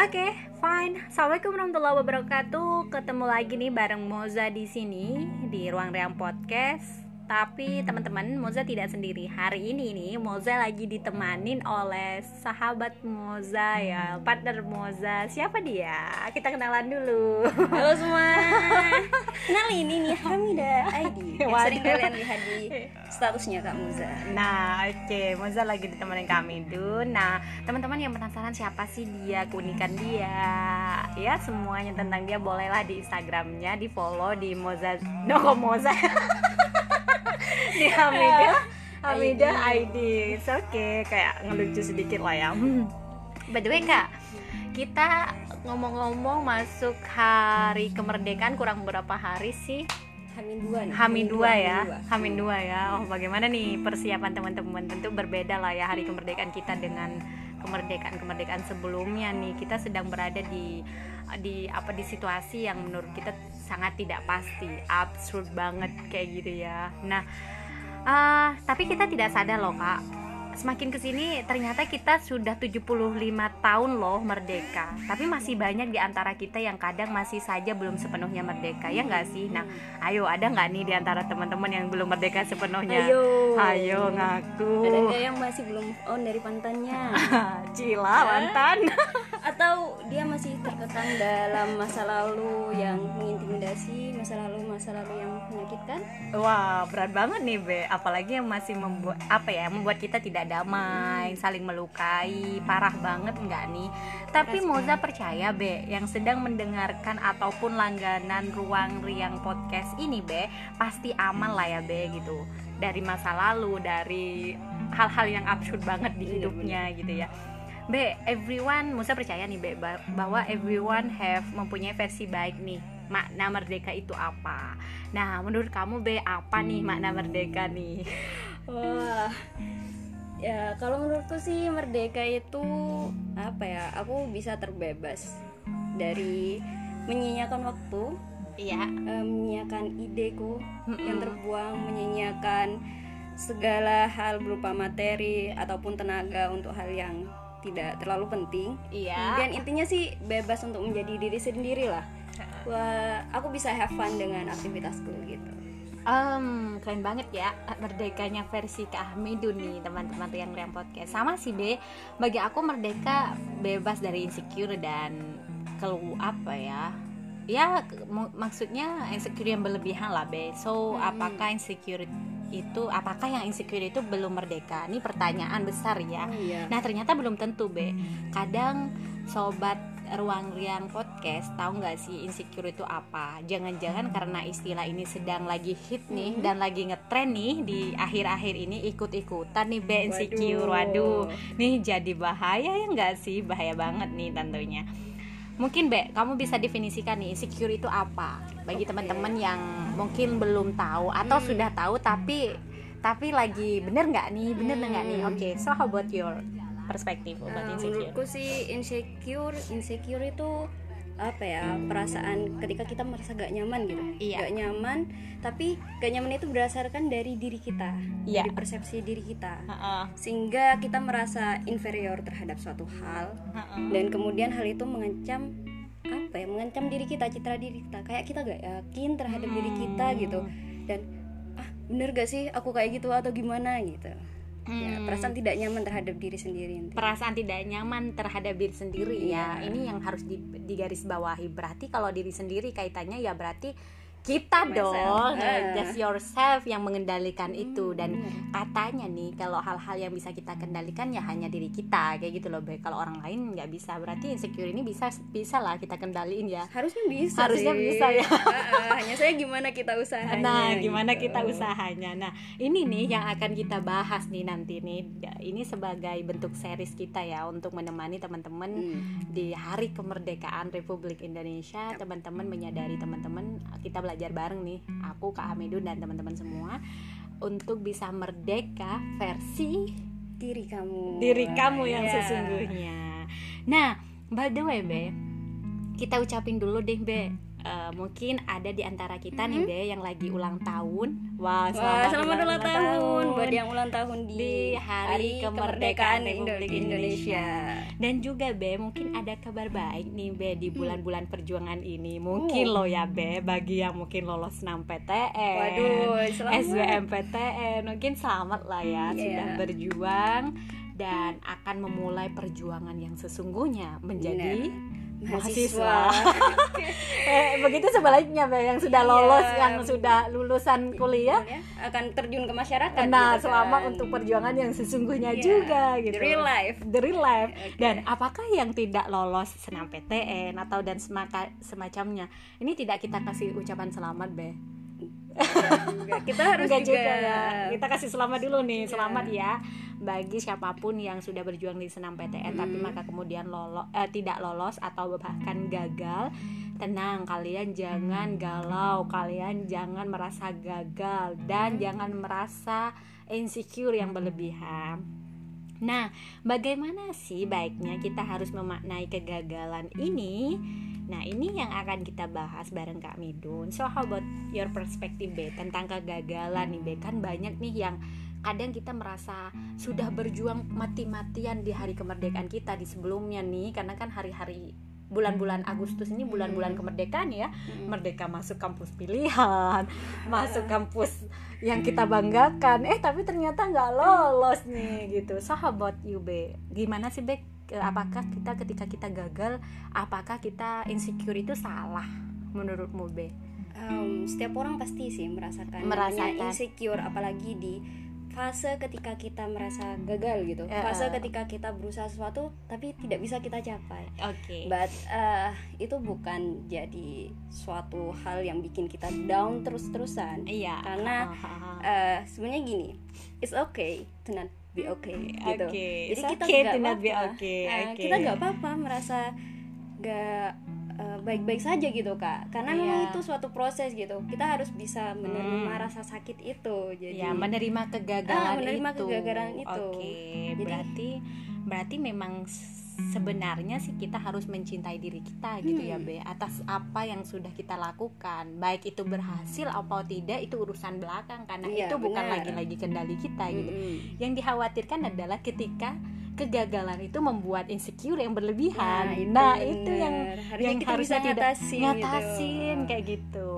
Oke, fine. Assalamualaikum warahmatullahi wabarakatuh. Ketemu lagi nih bareng Moza di sini di Ruang Reang Podcast. Tapi teman-teman, Moza tidak sendiri. Hari ini nih Moza lagi ditemanin oleh sahabat Moza ya, partner Moza. Siapa dia? Kita kenalan dulu. Halo semua. Kenal ini nih Hamida ID yang sering kalian lihat di statusnya Kak Muza. Nah, oke, Moza lagi ditemenin kami Dun. Nah, teman-teman yang penasaran siapa sih dia, keunikan dia, ya semuanya tentang dia bolehlah di Instagramnya, di follow di Moza, no kok Moza, di Hamida, Hamida ID. It's okay, kayak ngelucu sedikit lah ya. Hmm. By the way kak, kita ngomong-ngomong masuk hari kemerdekaan kurang berapa hari sih? Hamin dua nih. Hamin dua ya, Hamin dua. Ya. Oh bagaimana nih persiapan teman-teman? Tentu berbeda lah ya hari kemerdekaan kita dengan kemerdekaan-kemerdekaan sebelumnya nih. Kita sedang berada di di apa di situasi yang menurut kita sangat tidak pasti, absurd banget kayak gitu ya. Nah, ah, tapi kita tidak sadar loh kak. Semakin ke sini ternyata kita sudah 75 tahun loh merdeka Tapi masih banyak di antara kita yang kadang masih saja belum sepenuhnya merdeka Ya nggak sih? Nah ayo ada nggak nih di antara teman-teman yang belum merdeka sepenuhnya? Ayo. Ayo ngaku Ada yang masih belum on dari pantannya? Cila mantan Atau dia masih terkekang dalam masa lalu yang mengintimidasi, masa lalu masa lalu yang menyakitkan? Wah berat banget nih Be. Apalagi yang masih membuat apa ya Membuat kita tidak damai Saling melukai Parah banget nggak nih? Tapi Moza percaya Be Yang sedang mendengarkan Ataupun langganan Ruang Riang Podcast ini Be Pasti aman lah ya Be gitu. Dari masa lalu Dari hal-hal yang absurd banget di Iya, hidupnya gitu ya Be, everyone, Musa percaya nih ba- bahwa everyone have mempunyai versi baik nih makna merdeka itu apa. Nah, menurut kamu Be apa nih makna merdeka nih? Wah, ya kalau menurutku sih merdeka itu apa ya? Aku bisa terbebas dari menyia-nyiakan waktu, Iya. eh, menyia-nyiakan ideku Mm-mm. yang terbuang, menyia-nyiakan segala hal berupa materi ataupun tenaga untuk hal yang tidak terlalu penting. Iya. Dan intinya sih bebas untuk menjadi diri sendiri lah. Wah, aku bisa have fun dengan aktivitasku gitu. Em, keren banget ya merdekanya versi Kak Ahmidun nih teman-teman yang Riang Podcast. Sama sih Be, bagi aku merdeka bebas dari insecure dan kelu apa ya? Ya maksudnya insecure yang berlebihan lah Be. So apakah insecure itu apakah yang insecure itu belum merdeka? Ini pertanyaan besar ya. Oh iya. Nah ternyata belum tentu be. Kadang sobat ruang riang podcast tahu nggak sih insecure itu apa? Jangan-jangan karena istilah ini sedang lagi hit nih dan lagi ngetren nih di akhir-akhir ini ikut-ikutan nih be insecure. Waduh. Waduh, nih jadi bahaya ya nggak sih? Bahaya banget nih tentunya. Mungkin be, kamu bisa definisikan nih insecure itu apa? Bagi Oke. teman-teman yang mungkin belum tahu atau Hmm. sudah tahu tapi tapi lagi bener nggak nih? Bener nggak nih? Hmm. Oke, so how about your perspektif about Nah, insecure? menurutku sih insecure insecure itu apa ya perasaan ketika kita merasa gak nyaman gitu Iya. gak nyaman tapi gak nyaman itu berdasarkan dari diri kita Iya. dari persepsi diri kita Heeh, sehingga kita merasa inferior terhadap suatu hal heeh. dan kemudian hal itu mengancam apa ya mengancam diri kita citra diri kita kayak kita gak yakin terhadap diri kita Hmm. gitu dan ah bener gak sih aku kayak gitu atau gimana gitu ya Hmm. perasaan tidak nyaman terhadap diri sendiri intinya. perasaan tidak nyaman terhadap diri sendiri ya Iya. ini yang harus di, digarisbawahi berarti kalau diri sendiri kaitannya ya berarti kita Myself. dong Ah. just yourself yang mengendalikan itu dan bener. katanya nih kalau hal-hal yang bisa kita kendalikan ya hanya diri kita kayak gitu loh kalau orang lain nggak bisa berarti insecure ini bisa bisa lah kita kendaliin ya harusnya bisa Harusnya sih. bisa ya. Ah, hanya saya gimana kita usahanya Nah, gimana gitu. kita usahanya? Nah, ini nih yang akan kita bahas nih nanti nih. Ini sebagai bentuk series kita ya untuk menemani teman-teman Hmm. di Hari Kemerdekaan Republik Indonesia. Teman-teman menyadari teman-teman kita belajar bareng nih. Aku Kak Hamidun dan teman-teman semua untuk bisa merdeka versi diri kamu diri kamu yang Iya. sesungguhnya. Nah, by the way, Be, kita ucapin dulu deh, Be. Eh, mungkin ada di antara kita nih Mhm. Be yang lagi ulang tahun. Wah, Wah, selamat ulang tahun buat yang ulang tahun di, Di Hari Kemerdekaan Republik Indo- Indonesia. Dan juga Be, mungkin ada kabar baik nih Be Hmm. di bulan-bulan perjuangan ini. Mungkin lo ya Be, bagi yang mungkin lolos 6 PTN. Waduh, selamat. SBMPTN mungkin selamat lah ya Iya. sudah berjuang dan akan memulai perjuangan yang sesungguhnya menjadi mahasiswa. eh, begitu sebaliknya Be yang sudah Iya. lolos yang sudah lulusan kuliah Ya, akan terjun ke masyarakat. Nah, gitu selamat kan. untuk perjuangan yang sesungguhnya Iya, juga gitu. the real life. The real life. Oke. Dan apakah yang tidak lolos senam PTN atau dan semaka, semacamnya ini tidak kita kasih ucapan selamat, Be? Kita harus Enggak juga, juga ya. Kita kasih selamat dulu nih. Iya. Selamat ya bagi siapa pun yang sudah berjuang di senam PTN tapi maka kemudian lolos eh, tidak lolos atau bahkan gagal. Tenang, kalian jangan galau, kalian jangan merasa gagal dan jangan merasa insecure yang berlebihan. Nah, bagaimana sih baiknya kita harus memaknai kegagalan ini? Nah, ini yang akan kita bahas bareng Kak Midun. So, how about your perspective, Be, tentang kegagalan nih, Be? Kan banyak nih yang kadang kita merasa sudah berjuang mati-matian di hari kemerdekaan kita di sebelumnya nih, karena kan hari-hari bulan-bulan Agustus ini bulan-bulan kemerdekaan ya. Merdeka masuk kampus pilihan, masuk kampus yang kita banggakan. Eh, tapi ternyata nggak lolos nih gitu. So, how about you, Be? Gimana sih, Be? Apakah kita ketika kita gagal, apakah kita insecure itu salah menurutmu, Be? Em, setiap orang pasti sih merasakan, Merasakan. namanya insecure apalagi di fase ketika kita merasa gagal gitu Ya. fase ketika kita berusaha sesuatu tapi tidak bisa kita capai Oke. but eh, itu bukan jadi suatu hal yang bikin kita down terus-terusan Iya. karena eh, sebenarnya gini it's okay to not be okay gitu Oke, jadi it's kita okay nggak to not be apa-apa. okay, Eh, oke. kita nggak apa-apa merasa nggak eh, baik-baik saja gitu kak karena memang Iya. itu suatu proses gitu kita harus bisa menerima Hmm. rasa sakit itu jadi ya menerima kegagalan Ah, menerima itu. kegagalan itu. Oke, Jadi- berarti berarti memang sebenarnya sih kita harus mencintai diri kita gitu ya Hmm. Be atas apa yang sudah kita lakukan. Baik itu berhasil atau tidak itu urusan belakang karena Iya, itu bukan lagi-lagi kendali kita gitu. Mm-mm. Yang dikhawatirkan adalah ketika kegagalan itu membuat insecure yang berlebihan. Nah, Nah, itu itu, yang. Harusnya yang kita harusnya bisa ngatasin gitu. kayak gitu.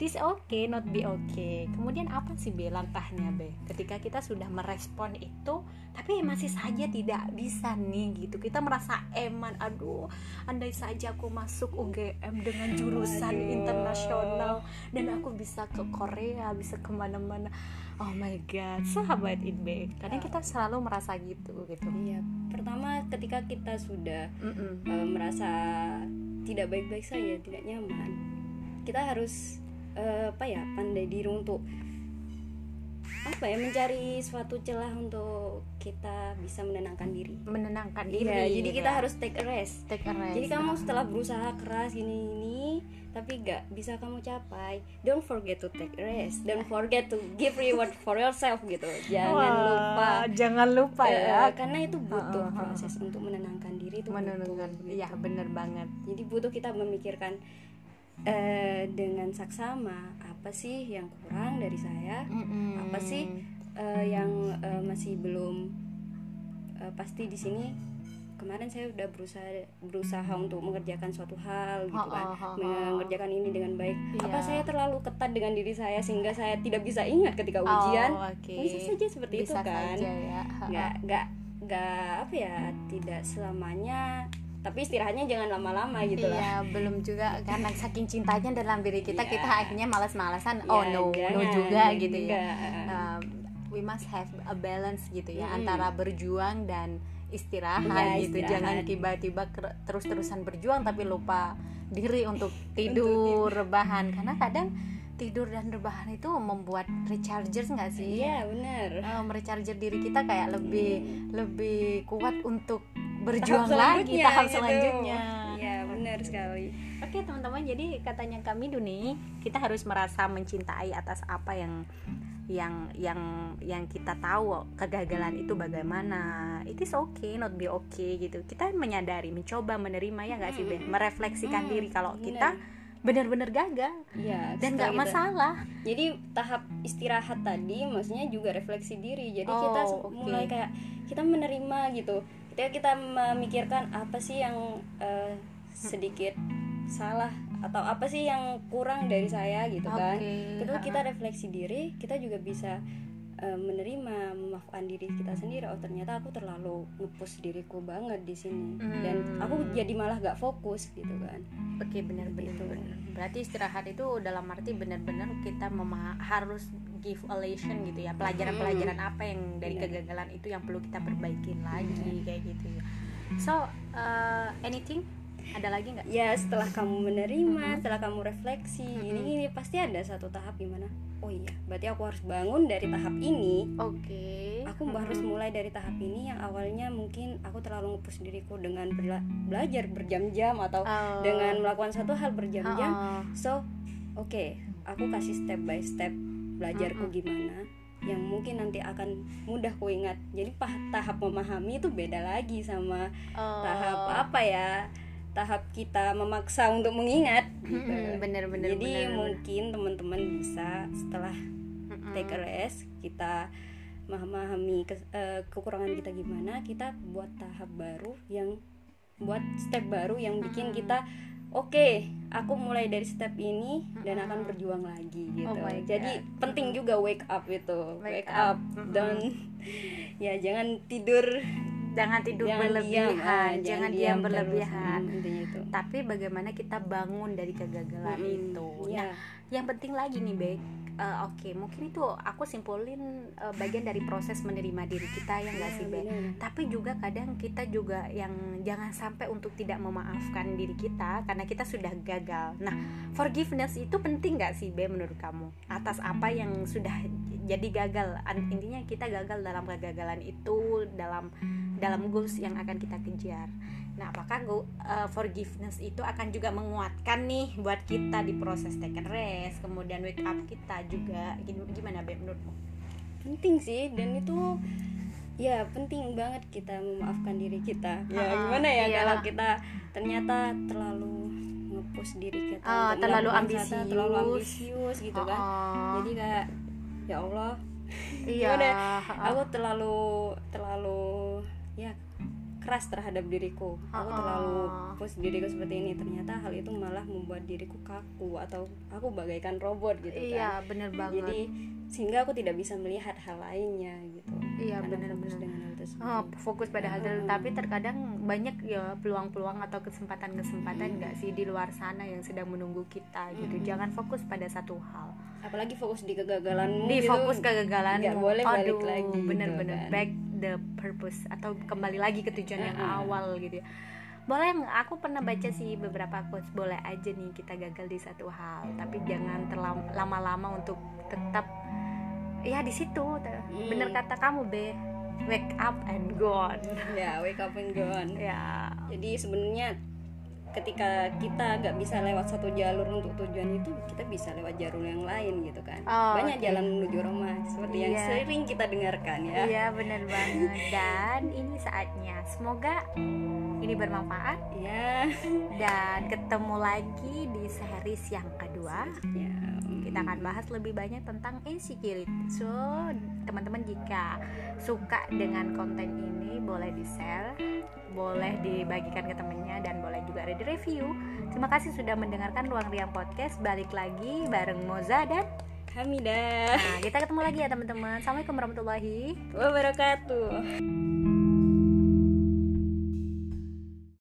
This okay, not be okay. Kemudian apa sih be langkahnya be? Ketika kita sudah merespon itu, tapi masih saja tidak bisa nih gitu. Kita merasa eman. Aduh, andai saja aku masuk UGM dengan jurusan Aduh. internasional dan aku bisa ke Korea, bisa ke mana-mana. Oh my god, sahabat it be. Karena kita selalu merasa gitu gitu. Iya, pertama ketika kita sudah Mm-mm. eh, merasa tidak baik-baik saja, tidak nyaman, kita harus eh, apa ya pandai diri untuk apa ya mencari suatu celah untuk kita bisa menenangkan diri. Menenangkan diri. Iya, jadi kita ya. harus take a rest. take a rest. Jadi kamu setelah berusaha keras gini ini tapi gak bisa kamu capai, don't forget to take a rest, don't forget to give reward for yourself gitu. Jangan Wah, lupa jangan lupa Eh, ya karena itu butuh proses untuk menenangkan diri itu menenangkan butuh, iya gitu. bener banget jadi butuh kita memikirkan eh, dengan saksama apa sih yang kurang dari saya? Apa sih eh, yang eh, masih belum eh, pasti di sini? Kemarin saya udah berusaha berusaha untuk mengerjakan suatu hal gitu kan. Ha, ha, ha. mengerjakan ini dengan baik. Apa Iya. saya terlalu ketat dengan diri saya sehingga saya tidak bisa ingat ketika ujian? Oh, oke. bisa saja seperti bisa itu kan ya. Nggak nggak nggak apa ya tidak selamanya tapi istirahatnya jangan lama-lama gitu lah Iya, belum juga karena saking cintanya dalam diri kita Iya. kita akhirnya malas-malasan. Ya, oh no, no jangan, juga gitu ya. Um, we must have a balance gitu ya Mm-mm. antara berjuang dan istirahat Iya, gitu. istirahat. Jangan tiba-tiba terus-terusan berjuang tapi lupa diri untuk tidur, rebahan karena kadang tidur dan rebahan itu membuat recharger nggak sih? iya benar uh, merecharger diri kita kayak lebih lebih kuat untuk berjuang Tahap lagi tahap gitu. selanjutnya. iya benar sekali Oke teman-teman, jadi katanya kami Duni, kita harus merasa mencintai atas apa yang yang yang yang kita tahu kegagalan itu bagaimana. It is okay, not be okay gitu. Kita menyadari, mencoba menerima ya nggak sih, Be? Merefleksikan Hmm, diri kalau kita benar-benar gagal Iya, dan nggak setelah kita- masalah jadi tahap istirahat tadi maksudnya juga refleksi diri jadi Oh, kita oke. mulai kayak kita menerima gitu ketika kita memikirkan apa sih yang eh, sedikit salah atau apa sih yang kurang dari saya gitu kan itu kita refleksi diri kita juga bisa eh, menerima memaafkan diri kita sendiri. Oh ternyata aku terlalu ngepush diriku banget di sini. Dan Hmm. aku jadi malah gak fokus gitu kan. Oke benar-benar Gitu. berarti istirahat itu dalam arti benar-benar kita harus give a lesson gitu ya pelajaran-pelajaran apa yang dari Benar. kegagalan itu yang perlu kita perbaikin lagi kayak gitu ya. So uh, anything? Ada lagi nggak? Ya setelah kamu menerima setelah kamu refleksi ini ini pasti ada satu tahap gimana? Oh iya berarti aku harus bangun dari tahap ini. Oke. Aku harus mulai dari tahap ini yang awalnya mungkin aku terlalu ngepush diriku dengan bela- belajar berjam-jam atau Oh. dengan melakukan satu hal berjam-jam. Oh. so oke aku kasih step by step belajarku gimana yang mungkin nanti akan mudah ku ingat jadi pah- tahap memahami itu beda lagi sama Oh. tahap apa ya tahap kita memaksa untuk mengingat gitu. Mm-mm, bener, bener, jadi bener, mungkin teman-teman bisa setelah take a rest kita memahami ke- eh, kekurangan kita gimana kita buat tahap baru yang buat step baru yang bikin kita oke aku mulai dari step ini dan akan berjuang lagi gitu. Oh jadi penting juga wake up itu. Wake wake, up. up, dan ya jangan tidur. Jangan tidur jangan berlebihan. Diam, ah, jangan diam terus. berlebihan. Hmm, intinya itu. Tapi bagaimana kita bangun dari kegagalan Mm-mm, itu. Ya. nah yang penting lagi nih Bek Eh, oke mungkin itu aku simpulin eh, bagian dari proses menerima diri kita yang nggak sih Bek bener. tapi juga kadang kita juga yang jangan sampai untuk tidak memaafkan diri kita karena kita sudah gagal. Nah, forgiveness itu penting nggak sih, Be, menurut kamu? Atas apa yang sudah jadi gagal. Intinya kita gagal dalam kegagalan itu dalam dalam goals yang akan kita kejar. Nah, apakah go, uh, forgiveness itu akan juga menguatkan nih buat kita di proses take a rest, kemudian wake up kita juga Gim- gimana, Be, menurutmu? penting sih dan itu ya penting banget kita memaafkan diri kita ya Ah, gimana ya iya. kalau kita ternyata terlalu ngepush diri kita Ah, untuk terlalu melakukan sesuatu, terlalu ambisius. ambisius gitu kan Oh, jadi kayak ya Allah iya. gimana ya? aku terlalu terlalu ya keras terhadap diriku aku terlalu push diriku seperti ini ternyata hal itu malah membuat diriku kaku atau aku bagaikan robot gitu kan Iya, bener banget. jadi sehingga aku tidak bisa melihat hal lainnya gitu Iya, tersebut Oh, fokus pada hal Mm-mm. tapi terkadang banyak ya peluang-peluang atau kesempatan-kesempatan nggak sih di luar sana yang sedang menunggu kita gitu. Jangan fokus pada satu hal. apalagi fokus di kegagalanmu Di gitu, fokus kegagalan. nggak boleh balik Aduh, lagi gitu Bener-bener kan. back the purpose atau kembali lagi ke tujuan yang awal gitu ya. Boleh? Aku pernah baca sih beberapa quotes boleh aja nih kita gagal di satu hal, tapi jangan terlalu lama-lama untuk tetap ya di situ. Bener Hmm. kata kamu, Be. Wake up and go on. ya wake up and go on ya jadi sebenarnya ketika kita nggak bisa lewat satu jalur untuk tujuan itu kita bisa lewat jalur yang lain gitu kan. Oh, banyak oke. jalan menuju Roma seperti yang Iya. sering kita dengarkan ya. Iya bener banget. Dan ini saatnya. Semoga ini bermanfaat. Ya Dan ketemu lagi di series yang kedua. Ya Kita akan bahas lebih banyak tentang insecurity. So teman-teman jika suka dengan konten ini Boleh di share Boleh dibagikan ke temennya Dan boleh juga ada di review. Terima kasih sudah mendengarkan Ruang Riang Podcast. Balik lagi bareng Moza dan Hamidah Nah kita ketemu lagi ya teman-teman. Assalamualaikum warahmatullahi wabarakatuh